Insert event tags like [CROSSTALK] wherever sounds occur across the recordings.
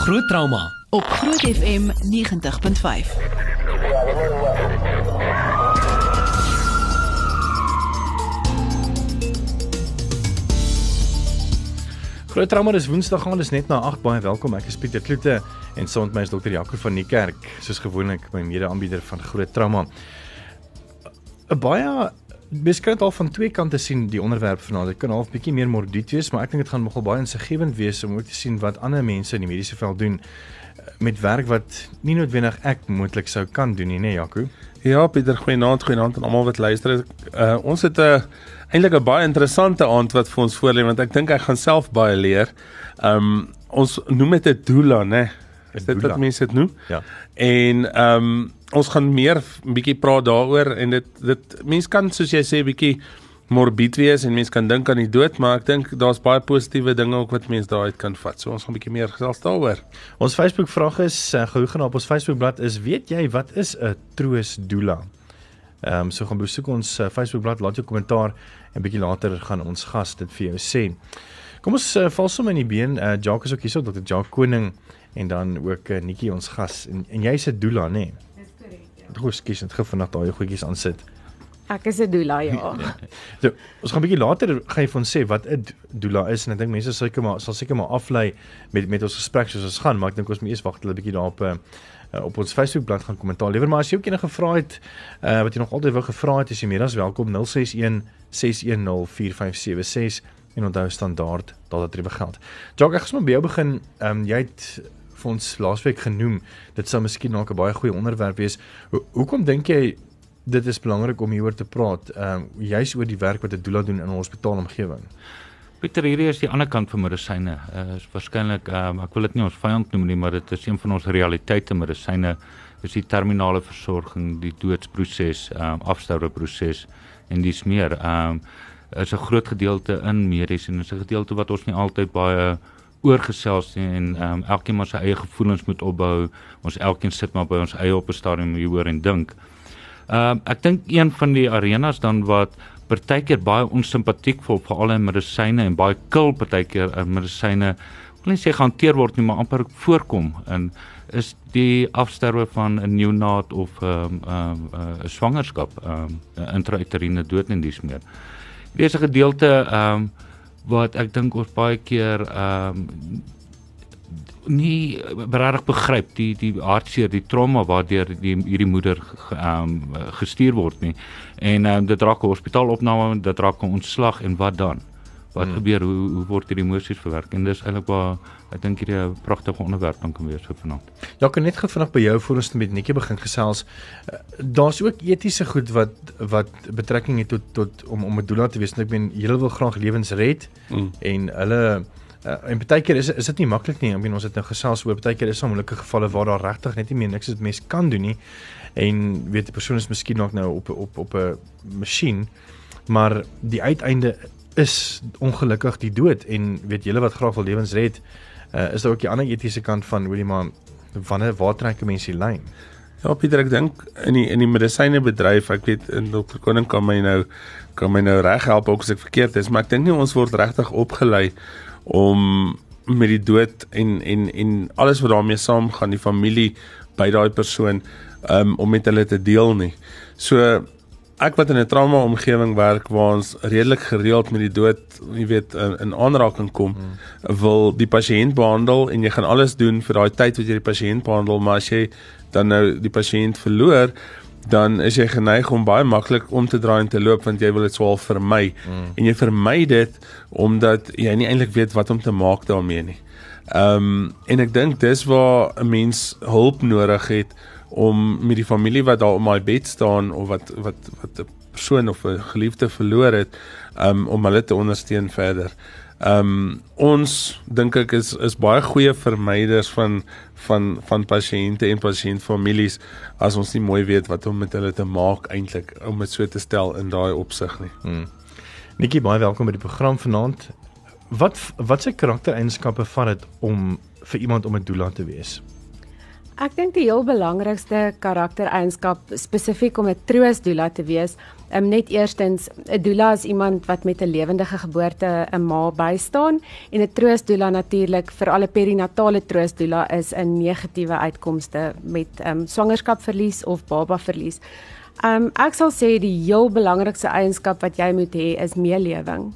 Groot trauma op Groot FM 90.5. Groot trauma dis Woensdag gaan dis net na 8 baie welkom. Ek is Pieter Kloete en saam met my is dokter Jaco van die kerk, soos gewoonlik my mede-aanbieder van Groot Trauma. 'n Baie beskryf al van twee kante sien die onderwerp vanaand. Dit kan half bietjie meer mordied wees, maar ek dink dit gaan nogal baie insiggewend wees om ook te sien wat ander mense in die mediese veld doen eh, met werk wat nie noodwendig ek moontlik sou kan doen nie, nee Jaco. Ja, Pieter, goeienaand, goeienaand aan almal wat luister. Uh ons het 'n uh, eintlik 'n baie interessante aand wat vir ons voorlê want ek dink ek gaan self baie leer. Um ons noem dit 'n doula, né? Is dit wat mense dit noem? Ja. En um ons gaan meer bietjie praat daaroor en dit dit mense kan soos jy sê bietjie morbied wees en mense kan dink aan die dood, maar ek dink daar's baie positiewe dinge ook wat mense daaruit kan vat. So ons gaan bietjie meer gesels daaroor. Ons Facebook vraag is uh, gehou gaan op ons Facebookblad is weet jy wat is 'n troos doula? Ehm um, so gaan besoek ons uh, Facebookblad, laat jou kommentaar en bietjie later gaan ons gas dit vir jou sê. Kom ons uh, val sommer in die been. Uh, Jacques is ook hier so Dr. Jacques Koning en dan ook uh, Nikki ons gas en, en jy's 'n doula nê? Nee? Ja. Goed, skies net gou vanaand daai goedjies aan sit. Ek is 'n doula ja. [LAUGHS] so, ons gaan 'n bietjie later gaan jy vir ons sê wat 'n doula is en ek dink mense seker maar sal seker maar aflei met met ons gesprek soos ons gaan, maar ek dink ons moet eers wag tot 'n bietjie daarop uh, op ons Facebookblad gaan kommentaar lewer, maar as jy ook enige vrae het uh, wat jy nog altyd wou gevra het, is jy meer as welkom 061 610 4576 en onthou standaard dat dit geld. Jacques, ek gaan by jou begin. Ehm um, jy het vir ons laasweek genoem dit sou miskien dalk 'n baie goeie onderwerp wees. Ho hoekom dink jy dit is belangrik om hieroor te praat, ehm um, juis oor die werk wat 'n doula doen in 'n hospitaalomgewing. Pieter, hierdie is die ander kant van medisyne. Uh, is waarskynlik ehm um, ek wil dit nie ons vyand noem nie, maar dit is een van ons realiteite medisyne is die terminale versorging, die doodsproses, ehm um, afsterweproses en dis meer. Ehm um, is 'n groot gedeelte in medies en is 'n gedeelte wat ons nie altyd baie oorgesels en ehm um, elkeen maar sy eie gevoelens moet opbou. Ons elkeen sit maar by ons eie op 'n stadium hieroor en dink. Ehm uh, ek dink een van die arenas dan wat partykeer baie onsimpatiek voel veral in medisyne en baie kil partykeer in medisyne wil nie sê gehanteer word nie maar amper voorkom en is die afsterwe van 'n neonaat of 'n um, 'n um, uh, swangerskap, 'n um, intrauteriene dood en dis meer. Hier is 'n gedeelte ehm um, wat ek dink ons baie keer ehm um, nie regtig begryp die die hartseer, die trauma waardeur die hierdie moeder ehm um, gestuur word nie. En ehm um, dit raak 'n hospitaalopname, dit raak 'n ontslag en wat dan? Wat hmm. gebeur? Hoe hoe word hierdie emosies verwerk? En dis eintlik waar ek dink hierdie 'n pragtige onderwerp kan wees vir vanaand. Ja, kan net gefvraag by jou voor ons met netjie begin gesels. Daar's ook etiese goed wat wat betrekking het tot tot om om 'n doula te wees. Ek meen, julle wil graag lewens red hmm. en hulle Uh, en baie keer is is dit nie maklik nie. Ek bedoel ons het nou gesels oor baie keer is daar moeilike gevalle waar daar regtig net nie meer niks wat mens kan doen nie. En weet die persoon is miskien nog nou op op op 'n masjien, maar die uiteinde is ongelukkig die dood en weet julle wat graag wil lewens red, uh, is daar ook die ander etiese kant van hoorie maar wanneer waar trek 'n mens die lyn? Ja, Pieter, ek dink in die in die medisynebedryf, ek weet in Dr. Koning kan my nou kan my nou reg help ook as ek verkeerd is, maar ek dink nie ons word regtig opgelei om met die dood en en en alles wat daarmee saamgaan, die familie by daai persoon um, om met hulle te deel nie. So ek wat in 'n trauma omgewing werk waar ons redelik gereeld met die dood, jy weet, in, in aanraking kom, hmm. wil die pasiënt behandel en jy gaan alles doen vir daai tyd wat jy die pasiënt behandel, maar as jy dan nou die pasiënt verloor, dan is jy geneig om baie maklik om te draai en te loop want jy wil dit swaar vermy. Mm. En jy vermy dit omdat jy nie eintlik weet wat om te maak daarmee nie. Ehm um, en ek dink dis waar 'n mens hulp nodig het om met die familie wat daar op my bed staan of wat wat wat 'n persoon of 'n geliefde verloor het, um, om hulle te ondersteun verder. Ehm um, ons dink ek is is baie goeie vermyders van van van pasiënte en pasiëntfamilies as ons nie mooi weet wat om met hulle te maak eintlik om dit so te stel in daai opsig nie. Hmm. Nikki baie welkom by die program vanaand. Wat wat se karaktereienskappe van dit om vir iemand om 'n doula te wees? Ek dink die heel belangrikste karaktereienskap spesifiek om 'n troostdoula te wees, um, net eerstens 'n doula is iemand wat met 'n lewendige geboorte 'n ma bystaan en 'n troostdoula natuurlik vir alle perinatale troostdoula is 'n negatiewe uitkomste met um, swangerskapverlies of babaverlies. Um ek sal sê die heel belangrikste eienskap wat jy moet hê is meelewing.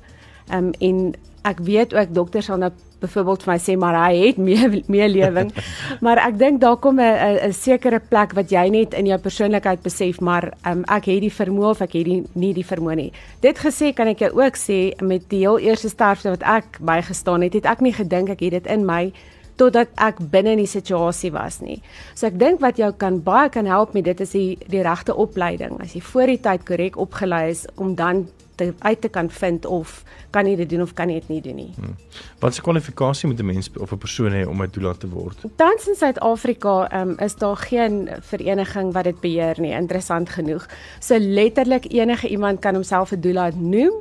Um en ek weet ook dokters sal nou byvoorbeeld vir my sê maar hy het meer meer lewing. [LAUGHS] maar ek dink daar kom 'n 'n sekere plek wat jy net in jou persoonlikheid besef maar um, ek het die vermoë of ek het die nie die vermoë nie. Dit gesê kan ek jou ook sê met die heel eerste sterfte wat ek bygestaan het, het ek nie gedink ek het dit in my totdat ek binne in die situasie was nie. So ek dink wat jou kan baie kan help met dit is die die regte opleiding. As jy voor die tyd korrek opgelei is om dan te uit te kan vind of kan jy dit doen of kan jy dit nie doen nie. Hmm. Wat se kwalifikasie moet 'n mens of 'n persoon hê om 'n doula te word? Tans in Suid-Afrika um, is daar geen vereniging wat dit beheer nie, interessant genoeg. So letterlik enige iemand kan homself 'n doula noem,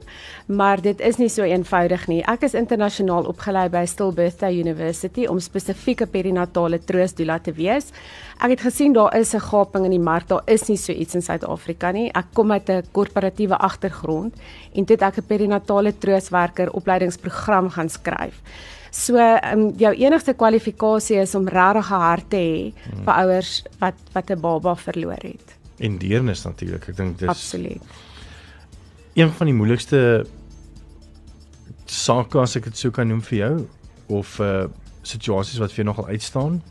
maar dit is nie so eenvoudig nie. Ek is internasionaal opgelei by Stillbirthday University om spesifieke perinatale troostdoula te wees. Ek het gesien daar is 'n gaping in die mark. Daar is nie so iets in Suid-Afrika nie. Ek kom uit 'n korporatiewe agtergrond en dit ek 'n perinatale troostwerker opleidingsprogram gaan skryf. So, um, jou enigste kwalifikasie is om regtig 'n hart te hê hmm. vir ouers wat wat 'n baba verloor het. En deernis natuurlik. Ek dink dis Absoluut. Een van die moeilikste sake as ek dit sou kan noem vir jou of uh situasies wat vir jou nogal uitstaan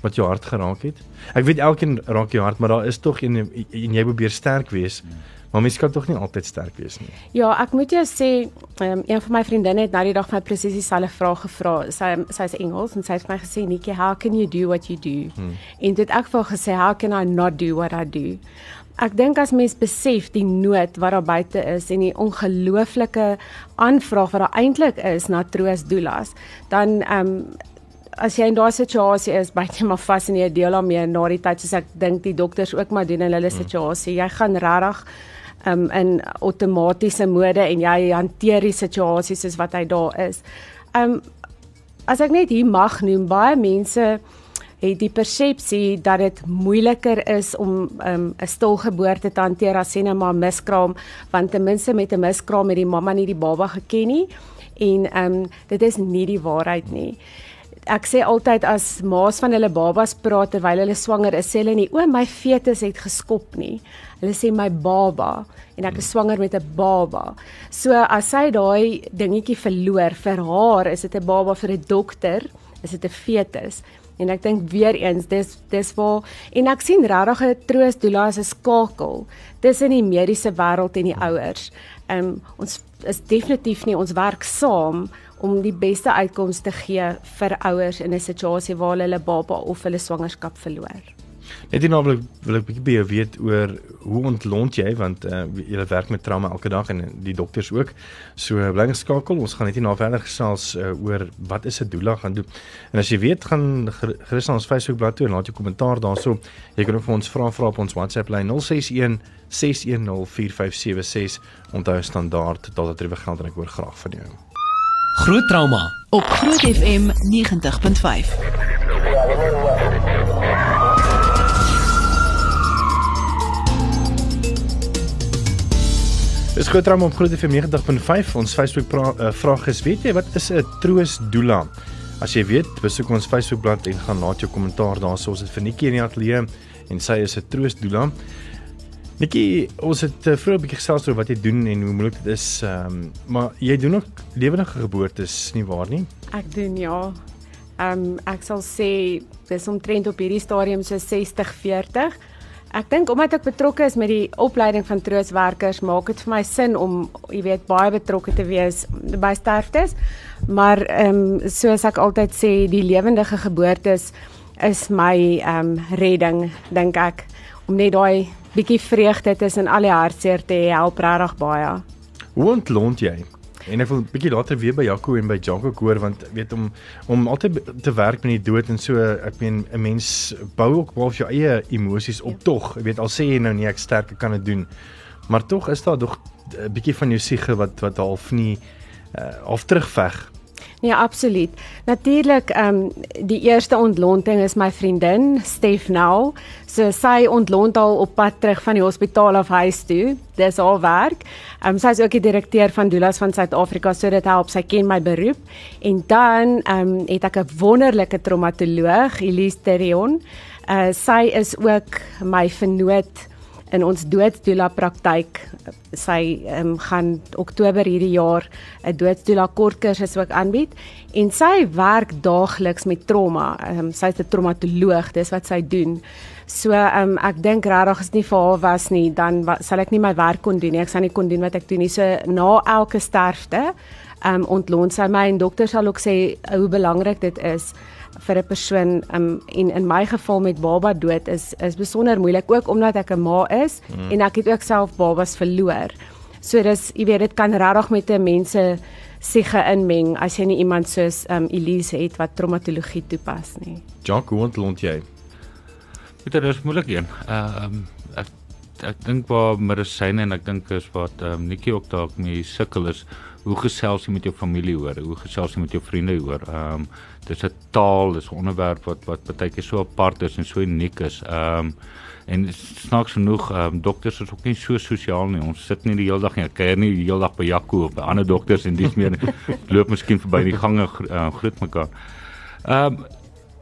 wat jou hart geraak het. Ek weet elkeen raak jou hart, maar daar is tog en, en jy probeer sterk wees. Maar mens kan tog nie altyd sterk wees nie. Ja, ek moet jou sê, um, een van my vriendinne het nou die dag my presies dieselfde vraag gevra. Sy sy is Engels en sy het my gesê, "Nikki, how can you do what you do?" Hmm. En dit ek vir gesê, "How can I not do what I do?" Ek dink as mens besef die nood wat daar buite is en die ongelooflike aanvraag wat daar eintlik is na troostdoelas, dan ehm um, as jy in daai situasie is, byt jy maar vas en jy deel daarmee na die tyd soos ek dink die dokters ook maar doen in hulle hmm. situasie. Jy gaan regtig um, in outomatiese mode en jy hanteer die situasies soos wat hy daar is. Um as ek net hier mag noem, baie mense het die persepsie dat dit moeiliker is om 'n um, stilgeboorte te hanteer as sien 'n ma miskraam want ten minste met 'n miskraam het die mamma nie die baba geken nie en ehm um, dit is nie die waarheid nie ek sê altyd as ma's van hulle babas praat terwyl hulle swanger is, sê hulle nie o my fetus het geskop nie. Hulle sê my baba en ek is swanger met 'n baba. So as sy daai dingetjie verloor vir haar, is dit 'n baba vir 'n dokter, is dit 'n fetus. En ek dink weer eens dis dis waar en ek sien regtig 'n troostdoula as 'n skakel tussen die mediese wêreld en die ouers. Ehm um, ons is definitief nie ons werk saam om die beste uitkomste te gee vir ouers in 'n situasie waar hulle hulle baba of hulle swangerskap verloor. Net hierna wil ek wil ek bietjie baie weet oor hoe ontlont jy want uh, jy werk met trauma elke dag en die dokters ook. So bly geskakel. Ons gaan net hierna verder gesels uh, oor wat is 'n doula gaan doen. En as jy weet gaan gerus na ons Facebookblad toe en laat jou kommentaar daarso. Jy kan ook vir ons vra vra op ons WhatsApp lyn 061 6104576. Onthou standaard daardie geld en ek hoor graag van jou. Groot trauma op Groot FM 90.5. Dis groot trauma op Groot FM 90.5. Ons Facebook uh, vraag is: weet jy wat is 'n troostdoula? As jy weet, besoek ons Facebookblad en gaan laat jou kommentaar daar. Ons het vir Nikki in die ateljee en sy is 'n troostdoula. Nikki, ons het uh, vroeër 'n bietjie gesels oor wat jy doen en hoe moeilik dit is. Ehm, um, maar jy doen ook lewendige geboortes, nie waar nie? Ek doen ja. Ehm um, ek sal sê dis omtrent op hierdie stadium so 60-40. Ek dink omdat ek betrokke is met die opleiding van troostwerkers, maak dit vir my sin om, jy weet, baie betrokke te wees by sterftes. Maar ehm um, soos ek altyd sê, die lewendige geboortes is my ehm um, redding, dink ek, om net daai bietjie vreugde tussen al die hartseer te help regtig baie. Hoe ontlont jy? En ek wil bietjie later weer by Jaco en by Janko hoor want weet om om altyd te werk met die dood en so ek meen 'n mens bou ook wel jou eie emosies op ja. tog. Ek weet al sê jy nou nie ek sterk kan dit doen. Maar tog is daar nog 'n bietjie van jou siege wat wat half nie uh, half terugveg Nee, absoluut. Natuurlik, ehm um, die eerste ontlonting is my vriendin Stef Nou. So sy ontlont al op pad terug van die hospitaal af huis toe. Dis haar werk. Ehm um, sy is ook die direkteur van Doulas van Suid-Afrika, so dit help sy ken my beroep. En dan ehm um, het ek 'n wonderlike traumatoloog, Elise Terion. Uh sy is ook my vernoot in ons doodsdoula praktyk. Sy um, gaan Oktober hierdie jaar 'n doodsdoula kortkursus ook aanbied en sy werk daagliks met trauma. Um, Sy's 'n traumatoloog, dis wat sy doen. So um, ek dink regtig as dit nie vir haar was nie, dan sal ek nie my werk kon doen nie. Ek sal nie kon doen wat ek doen nie. So na elke sterfte, um, ontlont sy my en dokter sal ook sê hoe belangrik dit is vir 'n persoon um, en in my geval met baba dood is is besonder moeilik ook omdat ek 'n ma is mm. en ek het ook self babas verloor. So dis jy weet dit kan regtig met 'n mense siege inmeng as jy nie iemand soos um, Elise het wat traumatologie toepas nie. Jock, hoe ontlont jy? Dit is moeilik een. Ehm um, ek ek dink waar medisyne en ek dink is wat ehm um, Nikki ook dalk mee sukkel is hoe gesels jy met jou familie hoor, hoe gesels jy met jou vriende hoor. Ehm um, dis 'n taal, dis 'n onderwerp wat wat baie keer so apart is en so uniek is. Ehm um, en snaaks genoeg, ehm um, dokters is ook nie so sosiaal nie. Ons sit nie die hele dag nie, kuier nie die hele dag by Jaco of by ander dokters en dis meer [LAUGHS] loop miskien verby die gange uh, groet mekaar. Ehm um,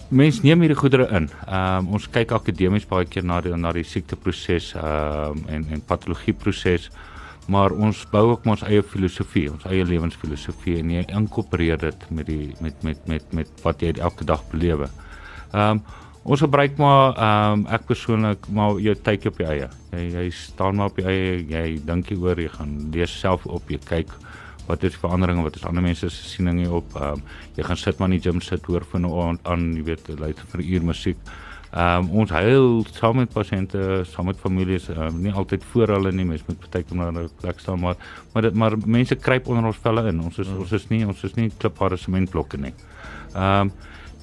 Mens neem hierdie goedere in. Ehm um, ons kyk akademies baie keer na die na die siekteproses ehm um, en en patologie proses maar ons bou ook ons eie filosofie, ons eie lewensfilosofie en jy inkorporeer dit met die met met met met wat jy elke dag belewe. Ehm um, ons gebruik maar ehm um, ek persoonlik maar jou tyd op jou eie. Jy jy staan maar op jou eie, jy dink jy oor jy gaan lees self op, jy kyk wat is veranderinge, wat is ander mense se siening hier op. Ehm um, jy gaan sit maar in die gym sit hoor van aan, jy weet, luister vir 'n uur musiek. Ehm um, ons huil saam met pasiënte, saam met families, um, nie altyd voor hulle nie, mens moet baie keer na 'n plek staan, maar maar dit maar mense kruip onder ons velle in. Ons is mm. ons is nie ons is nie klipharde sementblokke nie. Ehm um,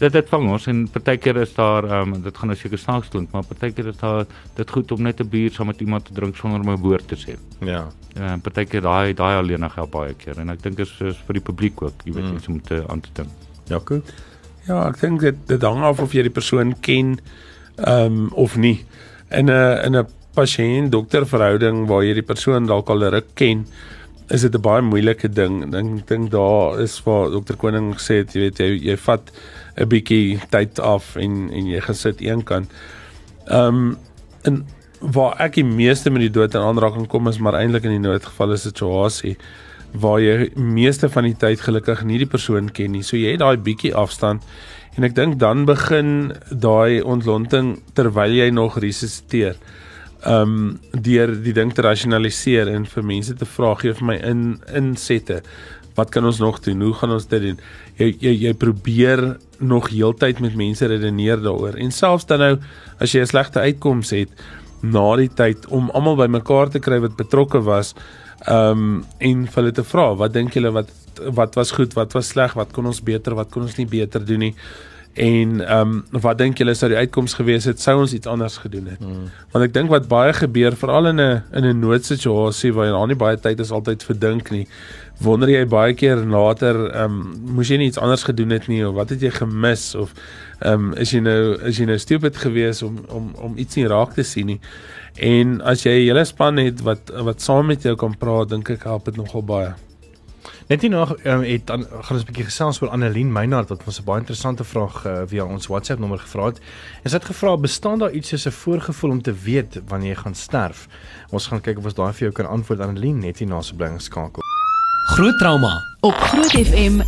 dit dit vang ons en partykeer is daar ehm um, dit gaan nou seker snaaks klink, maar partykeer is daar dit goed om net 'n bier saam met iemand te drink sonder om 'n woord te sê. Ja. Ehm uh, partykeer daai daai alleen help baie keer en ek dink is, is vir die publiek ook, jy weet, mm. iets om te aan te dink. Ja, goed. Ja, ek dink dit dit hang af of jy die persoon ken ehm um, of nie. In 'n in 'n pasiënt dokter verhouding waar jy die persoon dalk al ruk ken, is dit 'n baie moeilike ding. Dink dink daar is waar dokter Koning gesê het, jy weet jy jy vat 'n bietjie tyd af en en jy gesit een kant. Ehm um, en waar ek die meeste met die dood in aanraking kom is maar eintlik in die noodgevalle situasie waar jy meeste van die tyd gelukkig nie die persoon ken nie. So jy het daai bietjie afstand en ek dink dan begin daai ontlonting terwyl jy nog resusciteer. Ehm um, deur die ding te rasionaliseer en vir mense te vra gee vir my in insette. Wat kan ons nog doen? Hoe gaan ons dit doen? Jy jy jy probeer nog heeltyd met mense redeneer daaroor. En selfs dan nou as jy 'n slegte uitkoms het na die tyd om almal bymekaar te kry wat betrokke was, Ehm um, en vir hulle te vra, wat dink julle wat wat was goed, wat was sleg, wat kon ons beter, wat kon ons nie beter doen nie? En ehm um, wat dink julle sou die uitkoms gewees het sou ons iets anders gedoen het? Mm. Want ek dink wat baie gebeur veral in 'n in 'n noodsituasie waar jy nou nie baie tyd is altyd verdink nie. Wonder jy baie keer later ehm um, moes jy nie iets anders gedoen het nie of wat het jy gemis of ehm um, is jy nou is jy nou stupid geweest om om om iets nie raak te sien nie. En as jy 'n hele span het wat wat saam met jou kan praat, dink ek help dit nogal baie. Net nog um, het dan gaan ons 'n bietjie gesels oor Annelien Meinhard wat ons 'n baie interessante vraag uh, via ons WhatsApp nommer gevra het. En sy het gevra, bestaan daar iets soos 'n voorgevoel om te weet wanneer jy gaan sterf? Ons gaan kyk of ons daai vir jou kan antwoord Annelien net hier na se bring skakel. Groot trauma op Groot FM 90.5.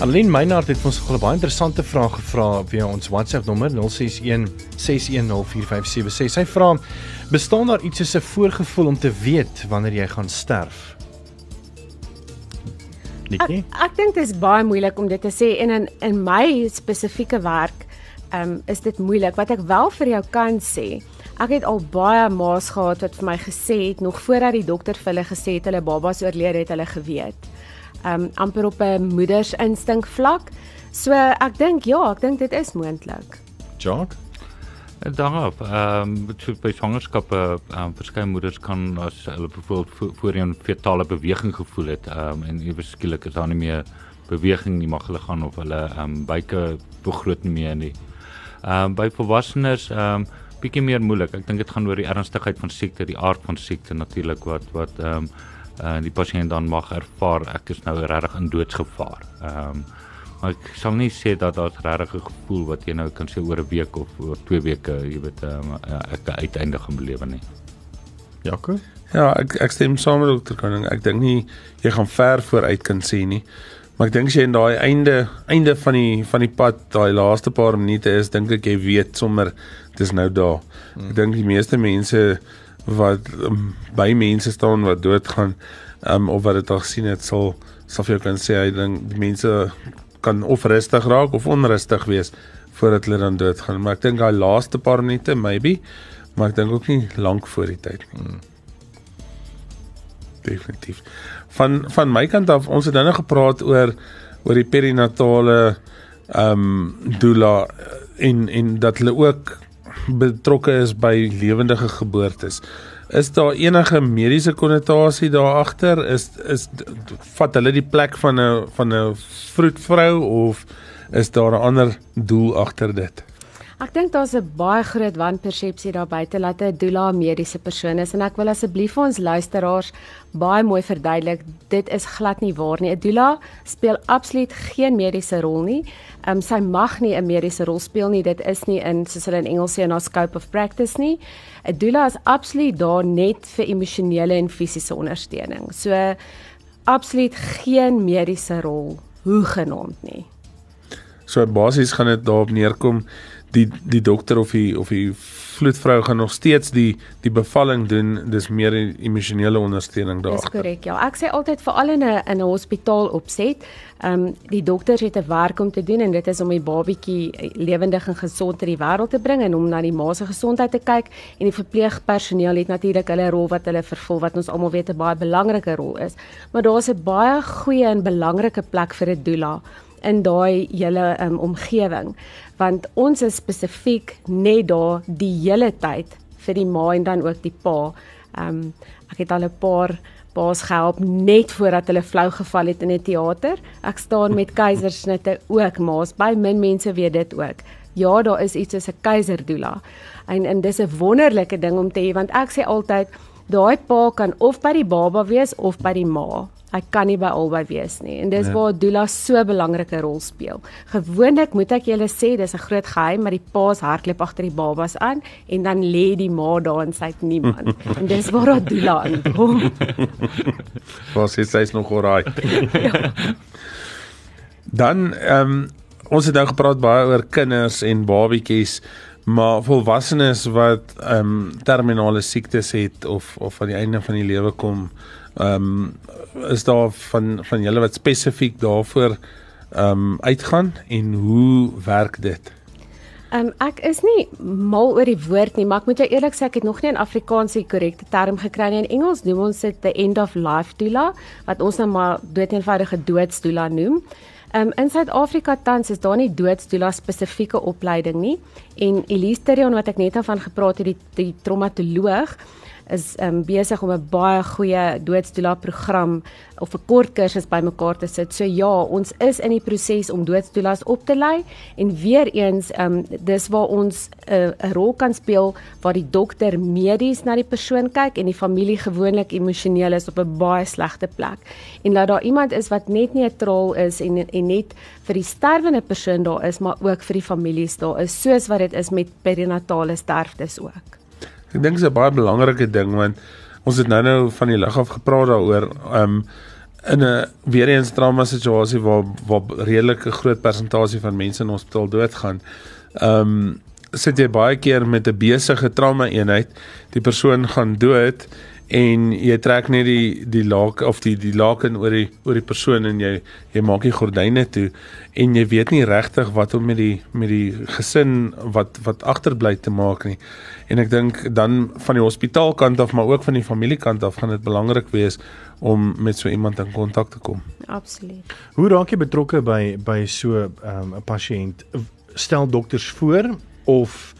Aline Meinhard het ons 'n baie interessante vraag gevra via ons WhatsApp nommer 061 6104576. Sy vra: "Bestaan daar iets soos 'n voorgevoel om te weet wanneer jy gaan sterf?" Nikki? Ek, ek dink dit is baie moeilik om dit te sê en in in my spesifieke werk, um, is dit moeilik. Wat ek wel vir jou kan sê, ek het al baie ma's gehad wat vir my gesê het nog voordat die dokter vir hulle gesê het hulle babas oorlede het, hulle geweet um amper op 'n moeders instink vlak. So ek dink ja, ek dink dit is moontlik. Jock? Daarop, ehm um, by swangerskappe, ehm um, verskeie moeders kan as hulle byvoorbeeld voorheen fetale beweging gevoel het, ehm um, en ewe skielik is daar nie meer beweging nie, mag hulle gaan of hulle ehm um, buike vergroot nie meer nie. Ehm um, by volwassenes ehm um, bietjie meer moeilik. Ek dink dit gaan oor die ernstigheid van siekte, die aard van siekte natuurlik wat wat ehm um, uh, die pasiënt dan mag ervaar ek is nou regtig in doodsgevaar. Ehm um, maar ek sal nie sê dat daar 'n regte gevoel wat jy nou kan sê oor 'n week of oor 2 weke, jy weet, um, ek uiteindelik gaan belewe nie. Jaco? Ja, ek ek stem saam met dokter Koning. Ek dink nie jy gaan ver vooruit kan sê nie. Maar ek dink as jy in daai einde einde van die van die pad, daai laaste paar minute is, dink ek jy weet sommer dis nou daar. Ek dink die meeste mense wat um, by mense staan wat doodgaan, um, of wat dit al sien het sal sal vir jou kan sê hy dink die mense kan of rustig raak of onrustig wees voordat hulle dan doodgaan. Maar ek dink daai laaste paar minute maybe, maar ek dink ook nie lank voor die tyd nie. Hmm. Definitief. Van van my kant af, ons het nou nog gepraat oor oor die perinatale ehm um, doula en en dat hulle ook betrokke is by lewendige geboortes. Is daar enige mediese konnotasie daar agter? Is is vat hulle die plek van 'n van 'n vroedvrou of is daar 'n ander doel agter dit? Ek dink daar's 'n baie groot wanpersepsie daar buite dat 'n doula 'n mediese persoon is en ek wil asseblief vir ons luisteraars baie mooi verduidelik, dit is glad nie waar nie. 'n Doula speel absoluut geen mediese rol nie. Ehm um, sy mag nie 'n mediese rol speel nie. Dit is nie in soos hulle in Engels sê 'n scope of practice nie. 'n Doula is absoluut daar net vir emosionele en fisiese ondersteuning. So absoluut geen mediese rol hoegenaamd nie. So basies gaan dit daarop neerkom die die dokter of die of die vloedvrou gaan nog steeds die die bevalling doen dis meer emosionele ondersteuning daar. Dis korrek ja. Ek sê altyd vir al in 'n in 'n hospitaal opset, ehm um, die dokters het 'n werk om te doen en dit is om die babietjie lewendig en gesond ter die wêreld te bring en om na die ma se gesondheid te kyk en die verpleegpersoneel het natuurlik hulle rol wat hulle vervul wat ons almal weet 'n baie belangrike rol is. Maar daar's 'n baie goeie en belangrike plek vir 'n doula in daai hele um, omgewing want ons is spesifiek net daar die hele tyd vir die ma en dan ook die pa. Ehm um, ek het al 'n paar paas gehelp net voordat hulle flou geval het in 'n teater. Ek staan met keisersnitte ook, maas by min mense weet dit ook. Ja, daar is iets soos 'n keiserdoula. En en dis 'n wonderlike ding om te hê want ek sê altyd daai pa kan of by die baba wees of by die ma. Hy kan nie by albei wees nie en dis nee. waar doula so 'n belangrike rol speel. Gewoonlik moet ek julle sê dis 'n groot geheim, maar die paas hardloop agter die babas aan en dan lê die ma daar en sy het niemand. [LAUGHS] en dis waar [LAUGHS] haar doula inkom. Was [LAUGHS] sy sês nog oral. ja. Dan ehm um, ons het nou gepraat baie oor kinders en babietjies maar volwassenes wat ehm um, terminale siektes het of of aan die einde van die lewe kom ehm um, is daar van van julle wat spesifiek daarvoor ehm um, uitgaan en hoe werk dit? Um, ek is nie mal oor die woord nie, maar ek moet jou eerlik sê ek het nog nie 'n Afrikaanse korrekte term gekry nie. In Engels noem ons dit the end of life doula wat ons nou maar doeteenvoudige doodsdoula noem. Um, in Suid-Afrika tans is daar nie doodsdoula spesifieke opleiding nie en Elise Terion wat ek net van gepraat het die die traumatoloog is um, besig om 'n baie goeie doodsdoula program of 'n kort kursus bymekaar te sit. So ja, ons is in die proses om doodsdoulas op te lei en weer eens um dis waar ons eh, 'n uh, rol kan speel waar die dokter medies na die persoon kyk en die familie gewoonlik emosioneel is op 'n baie slegte plek. En dat daar iemand is wat net neutraal is en en net vir die sterwende persoon daar is, maar ook vir die families daar is, soos wat dit is met perinatale sterftes ook. Ek dink dit is 'n baie belangrike ding want ons het nou-nou van die lig af gepraat daaroor um in 'n weer eens trauma situasie waar waar redelike groot persentasie van mense in hospitaal doodgaan. Um sit jy baie keer met 'n besige trauma eenheid, die persoon gaan dood en jy trek net die die laak of die die laken oor die oor die persoon en jy jy maak die gordyne toe en jy weet nie regtig wat om met die met die gesin wat wat agterbly te maak nie. En ek dink dan van die hospitaalkant af maar ook van die familiekant af gaan dit belangrik wees om met so iemand in kontak te kom. Absoluut. Hoe raak jy betrokke by by so ehm, 'n um, pasiënt? Stel dokters voor of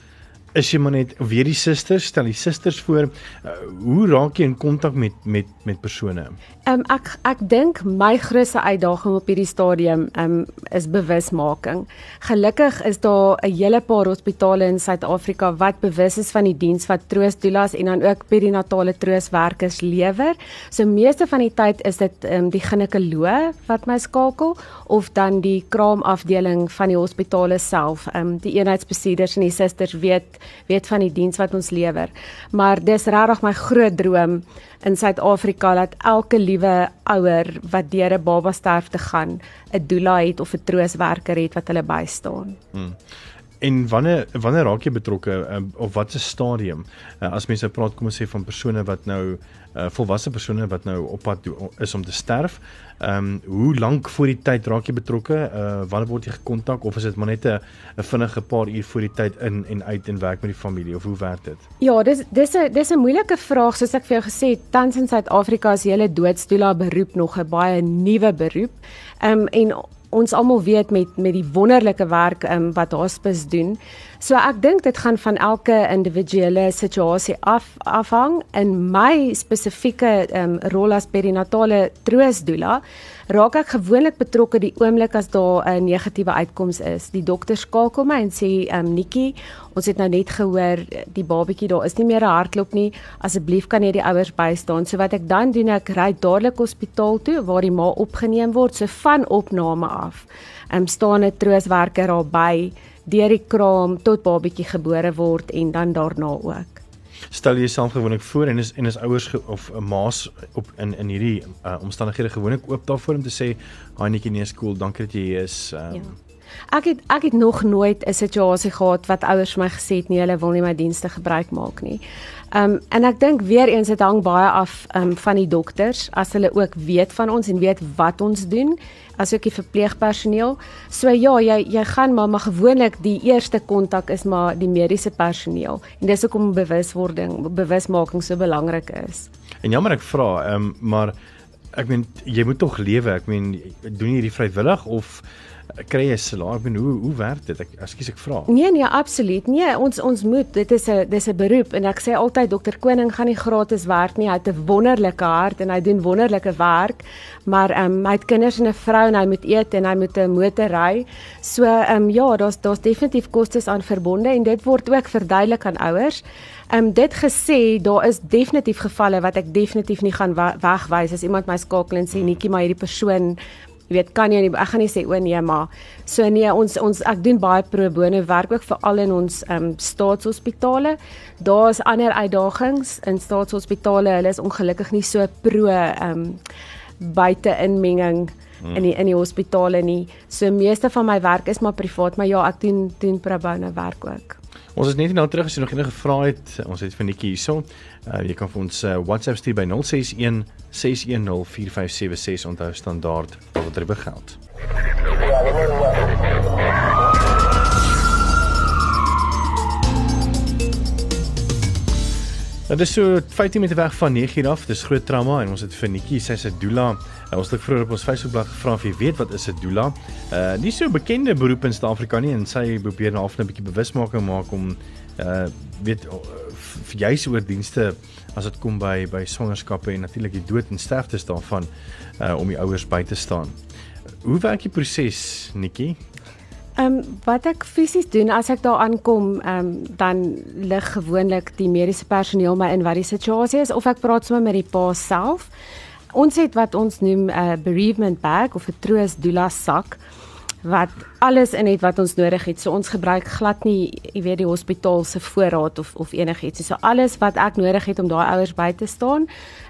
is jy maar net weer die susters, stel die susters voor. Uh, hoe raak jy in kontak met met met persone? Um, ek ek dink my grootste uitdaging op hierdie stadium um, is bewusmaking. Gelukkig is daar 'n hele paar hospitale in Suid-Afrika wat bewus is van die diens wat troostdoelas en dan ook perinatale troostwerkers lewer. So meeste van die tyd is dit um, die ginekoloog wat my skakel of dan die kraamafdeling van die hospitale self. Um, die eenheidsbestuurders en die susters weet weet van die diens wat ons lewer. Maar dis regtig my groot droom in Suid-Afrika dat elke liewe ouer wat deur 'n baba sterfte gaan, 'n doula het of 'n trooswerker het wat hulle bystaan. Hmm. En wanneer wanneer raak jy betrokke uh, of wat se stadium uh, as mense praat kom ons sê van persone wat nou uh, volwasse persone wat nou op pad is om te sterf. Ehm um, hoe lank voor die tyd raak jy betrokke? Uh wanneer word jy gekontak of is dit maar net 'n 'n vinnige paar uur voor die tyd in en uit en werk met die familie of hoe werk dit? Ja, dis dis 'n dis 'n moeilike vraag soos ek vir jou gesê het. Tans in Suid-Afrika is hele doodstoela beroep nog 'n baie nuwe beroep. Ehm um, en ons almal weet met met die wonderlike werk um, wat hospice doen. So ek dink dit gaan van elke individuele situasie af afhang in my spesifieke um, rol as perinatale troostdoula raak ek gewoonlik betrokke die oomblik as daar 'n negatiewe uitkoms is. Die dokter skakel my en sê, "Ehm um, Nikki, ons het nou net gehoor die babatjie daar is nie meer 'n hartklop nie. Asseblief kan jy die ouers bystaan." So wat ek dan doen, ek ry dadelik hospitaal toe waar die ma opgeneem word, so van opname af. Ehm um, staan 'n trooswerker daar by deur die kraam tot babatjie gebore word en dan daarna ook stel jy jouself gewoonlik voor en is en is ouers ge, of 'n maas op in in hierdie uh, omstandighede gewoonlik oop daarvoor om te sê haai netjie nee skool dankie dat jy hier is um, ja. Ek het ek het nog nooit 'n situasie gehad wat ouers vir my gesê het nee hulle wil nie my dienste gebruik maak nie. Um, en ek dink weer eens dit hang baie af um, van die dokters as hulle ook weet van ons en weet wat ons doen asook die verpleegpersoneel. So ja, jy jy gaan maar maar gewoonlik die eerste kontak is maar die mediese personeel en dis hoekom bewuswording, bewusmaking so belangrik is. En jammer ek vra, um, maar ek meen jy moet tog lewe. Ek meen doen jy hierdie vrywillig of kry jy salaris? Ek bedoel hoe hoe werk dit? Ek ekskuus ek vra. Nee nee, absoluut. Nee, ons ons moet dit is 'n dis 'n beroep en ek sê altyd dokter Koning gaan nie gratis werk nie. Hy het 'n wonderlike hart en hy doen wonderlike werk. Maar ehm um, hy het kinders en 'n vrou en hy moet eet en hy moet 'n motor ry. So ehm um, ja, daar's daar's definitief kostes aan verbonde en dit word ook verduidelik aan ouers. Ehm um, dit gesê, daar is definitief gevalle wat ek definitief nie gaan wegwys as iemand my skakel en sê netjie maar hierdie persoon Jy weet, kan jy nie ek gaan nie sê o nee, maar so nee, ons ons ek doen baie pro bono werk ook veral in ons ehm um, staatshospitale. Daar's ander uitdagings in staatshospitale. Hulle is ongelukkig nie so pro ehm um, buite inmenging hmm. in die in die hospitale nie. So meeste van my werk is maar privaat, maar ja, ek doen doen pro bono werk ook. Ons is net nou terug as jy nog enige vrae het. Ons het vir Nikki hierso. Uh, jy kan vir ons uh, WhatsApp stuur by 061 610 4576 onthou standaard wat dit begeld. Dit is so 15 minute weg van 9 uur af. Dis groot trauma en ons het vir Nikki, sy's 'n doula. Uh, ons het vroeër op ons Facebookblad gevra of jy weet wat is 'n doula. Uh nie so bekende beroep in Suid-Afrika nie en sy probeer nou half 'n bietjie bewusmaking maak om uh weet vir juis oor dienste as dit kom by by swangerskappe en natuurlik die dood en sterftes daarvan uh om die ouers by te staan. Hoe werk die proses, Nikki? Ehm um, wat ek fisies doen as ek daar aankom, ehm um, dan lig gewoonlik die mediese personeel my in wat die situasie is of ek praat sommer met die pa self. Ons het wat ons noem 'n uh, bereavement bag of 'n troos doula sak wat alles in het wat ons nodig het. So ons gebruik glad nie, jy weet die hospitaal se voorraad of of enigiets. So alles wat ek nodig het om daai ouers by te staan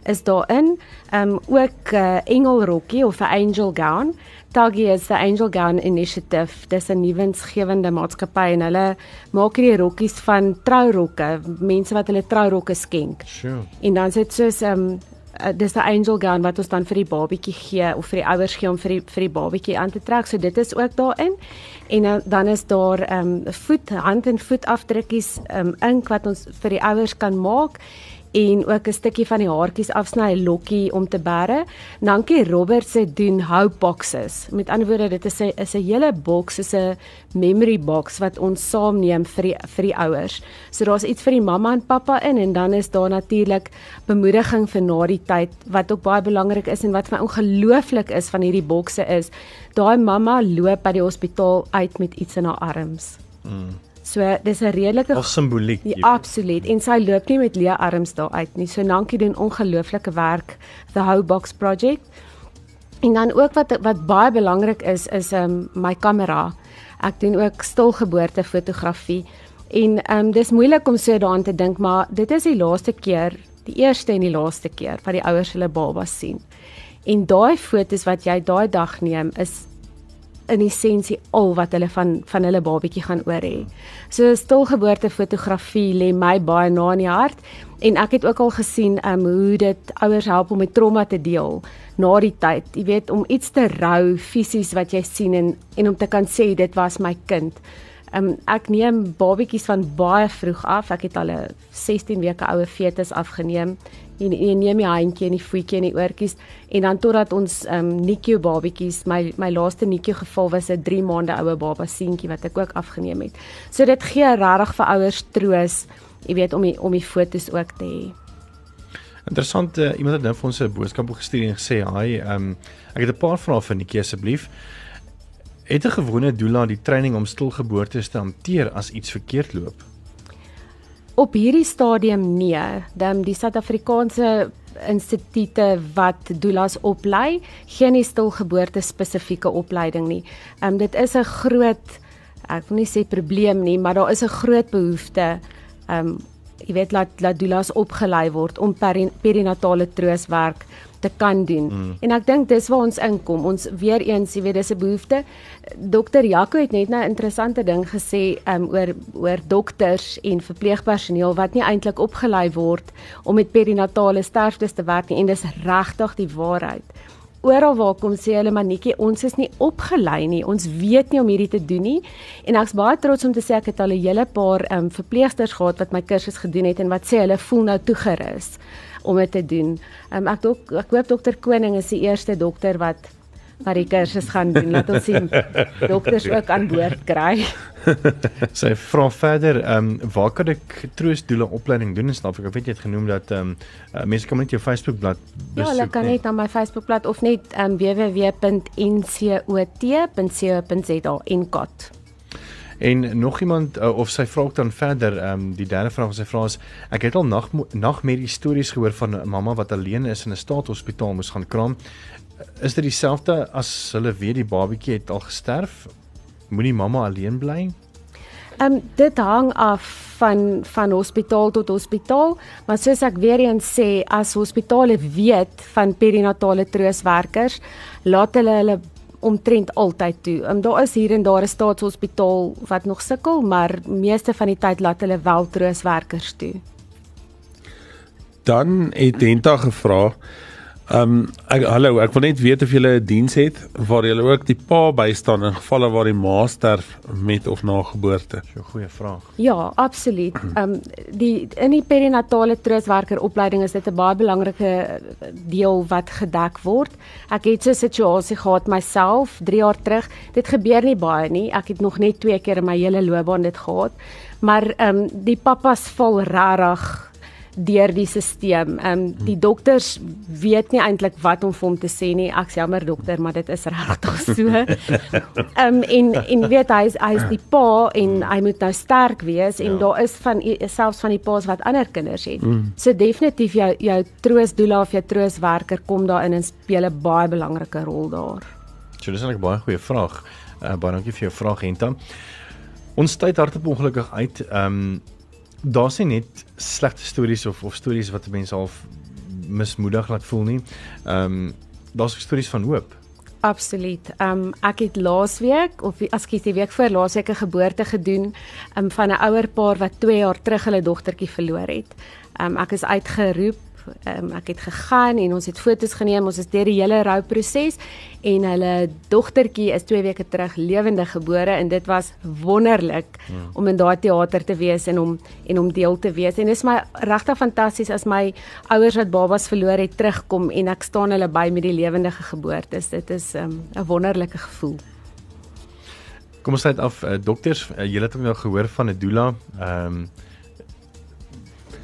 is daarin. Ehm um, ook 'n uh, engelrokkie of 'n angel gown. Taggy is the Angel Gown Initiative. Dis 'n nuwensgewende maatskappy en hulle maak hierdie rokkies van trourokke, mense wat hulle trourokke skenk. Sure. En dan sit soos 'n um, uh, dis 'n angel gown wat ons dan vir die babatjie gee of vir die ouers gee om vir die vir die babatjie aan te trek. So dit is ook daarin. En uh, dan is daar ehm um, voet, hand en voet afdrukkies ehm um, ink wat ons vir die ouers kan maak en ook 'n stukkie van die haartjies afsny, 'n lokkie om te bære. Dankie Robert se doen hou boxes. Met ander woorde, dit is 'n is 'n hele boks, is 'n memory box wat ons saamneem vir die vir die ouers. So daar's iets vir die mamma en pappa in en dan is daar natuurlik bemoediging vir na die tyd wat ook baie belangrik is en wat vir my ongelooflik is van hierdie bokse is. Daai mamma loop by die hospitaal uit met iets in haar arms. Mm. So dis 'n redelike Al simboliek. Ja, absoluut. En sy loop nie met leë arms daar uit nie. So dankie doen ongelooflike werk the How Box Project. En dan ook wat wat baie belangrik is is um my kamera. Ek doen ook stilgeboorte fotografie. En um dis moeilik om so daaraan te dink, maar dit is die laaste keer, die eerste en die laaste keer wat die ouers hulle babas sien. En daai fotos wat jy daai dag neem is in essensie al wat hulle van van hulle babatjie gaan oor hê. So stilgeboorte fotografie lê my baie na in die hart en ek het ook al gesien um, hoe dit ouers help om met trauma te deel na die tyd. Jy weet om iets te rou fisies wat jy sien en en om te kan sê dit was my kind. Um, ek neem babatjies van baie vroeg af. Ek het al 'n 16 weke oue fetus afgeneem en jy neem die handjie en die voetjie en die oortjies en dan totdat ons ehm um, NICU babatjies my my laaste NICU geval was 'n 3 maande oue baba seentjie wat ek ook afgeneem het. So dit gee regtig vir ouers troos, jy weet om die, om die fotos ook te hê. Interessant, uh, iemand het nou vir ons 'n boodskap gestuur en gesê, "Haai, ehm um, ek het 'n paar vrae vir Nikkie asseblief. Het 'n gewone doula die training om stilgeboortes te hanteer as iets verkeerd loop?" Op hierdie stadium nee, dan die Suid-Afrikaanse instituute wat doulas oplei, geen nie stilgeboorte spesifieke opleiding nie. Ehm um, dit is 'n groot ek wil nie sê probleem nie, maar daar is 'n groot behoefte ehm um, jy weet laat laat doulas opgelei word om perinatale trooswerk te kan doen. Mm. En ek dink dis waar ons inkom. Ons weer eens, jy weet, dis 'n behoefte. Dokter Jaco het net nou 'n interessante ding gesê um, oor oor dokters en verpleegpersoneel wat nie eintlik opgelei word om met perinatale sterftes te werk nie en dis regtig die waarheid. Oral waar kom sê hulle manetjie, ons is nie opgelei nie. Ons weet nie om hierdie te doen nie. En ek's baie trots om te sê ek het al 'n hele paar um, verpleegsters gehad wat my kursus gedoen het en wat sê hulle voel nou toegerus om dit te doen. Um, ek dok, ek hoop dokter Koning is die eerste dokter wat wat die kursus gaan doen. Laat ons sien dokters ook aan boord kry. [LAUGHS] Sy vra verder, ehm um, waar kan ek troosdoele opleiding doen in Suid-Afrika? Ek weet jy het genoem dat ehm um, uh, mense kan net jou Facebookblad besoek. Ja, hulle kan net na my Facebookblad of net um, www.ncot.co.za en kot. En nog iemand uh, of sy vra ook dan verder, ehm um, die derde vraag wat sy vra is, ek het al nag nagmerrie stories gehoor van 'n mamma wat alleen is in 'n staatshospitaal moes gaan kraam. Is dit dieselfde as hulle weet die babatjie het al gesterf? Moenie mamma alleen bly? Ehm um, dit hang af van van hospitaal tot hospitaal, maar soos ek weer eens sê, as hospitale weet van perinatale trooswerkers, laat hulle hulle omtrent altyd toe. Um, daar is hier en daar 'n staatshospitaal wat nog sukkel, maar meeste van die tyd laat hulle wel trooswerkers toe. Dan het Denta gevra, Ehm um, ek hallo, ek wil net weet of julle 'n diens het waar julle ook die pa bystaan in gevalle waar die ma sterf met of na geboorte. So 'n goeie vraag. Ja, absoluut. [CLEARS THROAT] Ehm um, die in die perinatale troostwerker opleiding is dit 'n baie belangrike deel wat gedek word. Ek het so 'n situasie gehad myself 3 jaar terug. Dit gebeur nie baie nie. Ek het nog net 2 keer in my hele loopbaan dit gehad. Maar ehm um, die pappas val regtig deur die stelsel. Ehm um, die dokters weet nie eintlik wat om vir hom te sê nie. Ek's jammer dokter, maar dit is regtig [LAUGHS] so. Ehm um, en en weet hy is, hy is die pa en hy moet nou sterk wees en ja. daar is van selfs van die pa's wat ander kinders het. Mm. So definitief jou jou troosdoula of jou trooswerker kom daarin en speel 'n baie belangrike rol daar. So dis 'n baie goeie vraag. Uh, baie dankie vir jou vraag Henta. Ons tyd hardop ongelukkig uit. Ehm um, daar's nie net slegte stories of of stories wat mense half mismoedig laat voel nie. Ehm um, daar's stories van hoop. Absoluut. Ehm um, ek het laasweek of ekskuus die week voor laasweek 'n geboorte gedoen um, van 'n ouer paar wat 2 jaar terug hulle dogtertjie verloor het. Ehm um, ek is uitgeroep um, ek het gegaan en ons het foto's geneem. Ons is deur die hele rouproses en hulle dogtertjie is 2 weke terug lewendig gebore en dit was wonderlik hmm. om in daai teater te wees en om en om deel te wees. En dit is my regtig fantasties as my ouers wat babas verloor het terugkom en ek staan hulle by met die lewendige geboorte. Dit is ehm, 'n um, wonderlike gevoel. Kom ons sluit af uh, dokters, uh, julle het nou gehoor van 'n doula. Ehm um,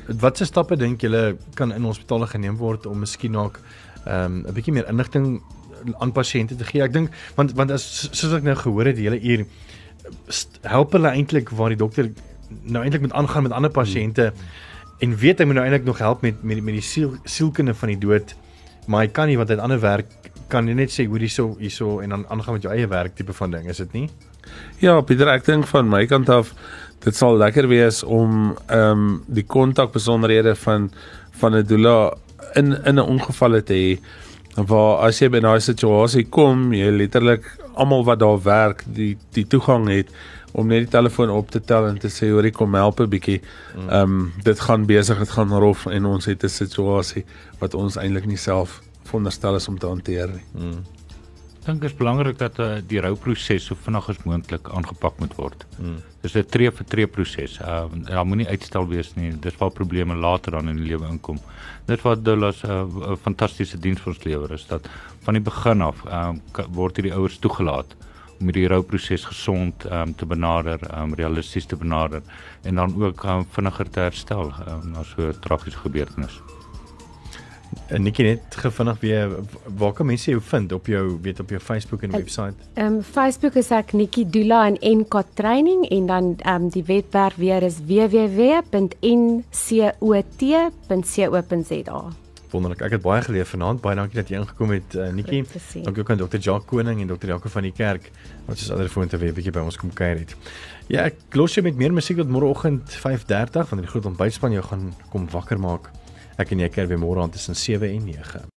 Watse stappe dink julle kan in hospitale geneem word om miskien ook ehm um, 'n bietjie meer inligting aan pasiënte te gee? Ek dink want want as soos ek nou gehoor het die hele uur help hulle eintlik waar die dokter nou eintlik moet aangaan met ander pasiënte hmm. en weet hy moet nou eintlik nog help met met, met die siel sielkunde van die dood maar hy kan nie want hy het ander werk kan jy net sê hoe hierso hierso en dan aangaan met jou eie werk tipe van ding is dit nie Ja, Pieter, ek dink van my kant af dit sal lekker wees om ehm um, die kontak besonderhede van van 'n doula in in 'n ongeval te hê waar as jy by daai situasie kom, jy letterlik almal wat daar werk, die die toegang het om net die telefoon op te tel en te sê hoor ek kom help 'n bietjie. Mm. Ehm um, dit gaan besig, dit gaan rof en ons het 'n situasie wat ons eintlik nie self veronderstel is om te hanteer nie. Mm dink dit is belangrik dat uh, die rouproses so vinnig as moontlik aangepak moet word. Hmm. Dis 'n tree vir tree proses. Uh daar moenie uitstel wees nie. Dis waar probleme later dan in die lewe inkom. Dit wat Dullas 'n uh, uh, fantastiese diens vir ons lewer is dat van die begin af um, word hierdie ouers toegelaat om hierdie rouproses gesond um, te benader, um, realisties te benader en dan ook um, vinniger te herstel um, na so 'n tragiese gebeurtenis. En Nikki net gevinnig weer waar kan mense jou vind op jou weet op jou Facebook en webwerf? Ehm um, Facebook is ek Nikki Dula en NK Training en dan ehm um, die webwerf weer is www.ncot.co.za. Wonderlik. Ek het baie geleer vanaand. Baie dankie dat jy ingekom het uh, Nikki. Dankie ook aan Dr. Jacques Koning en Dr. Jaco van die kerk wat soos ander vriende weer 'n bietjie by ons kom kuier het. Ja, ek los jy met meer musiek wat môreoggend 5:30 van die groot ontbytspan jou gaan kom wakker maak. Ek en jy keer weer môre aan tussen 7 en 9.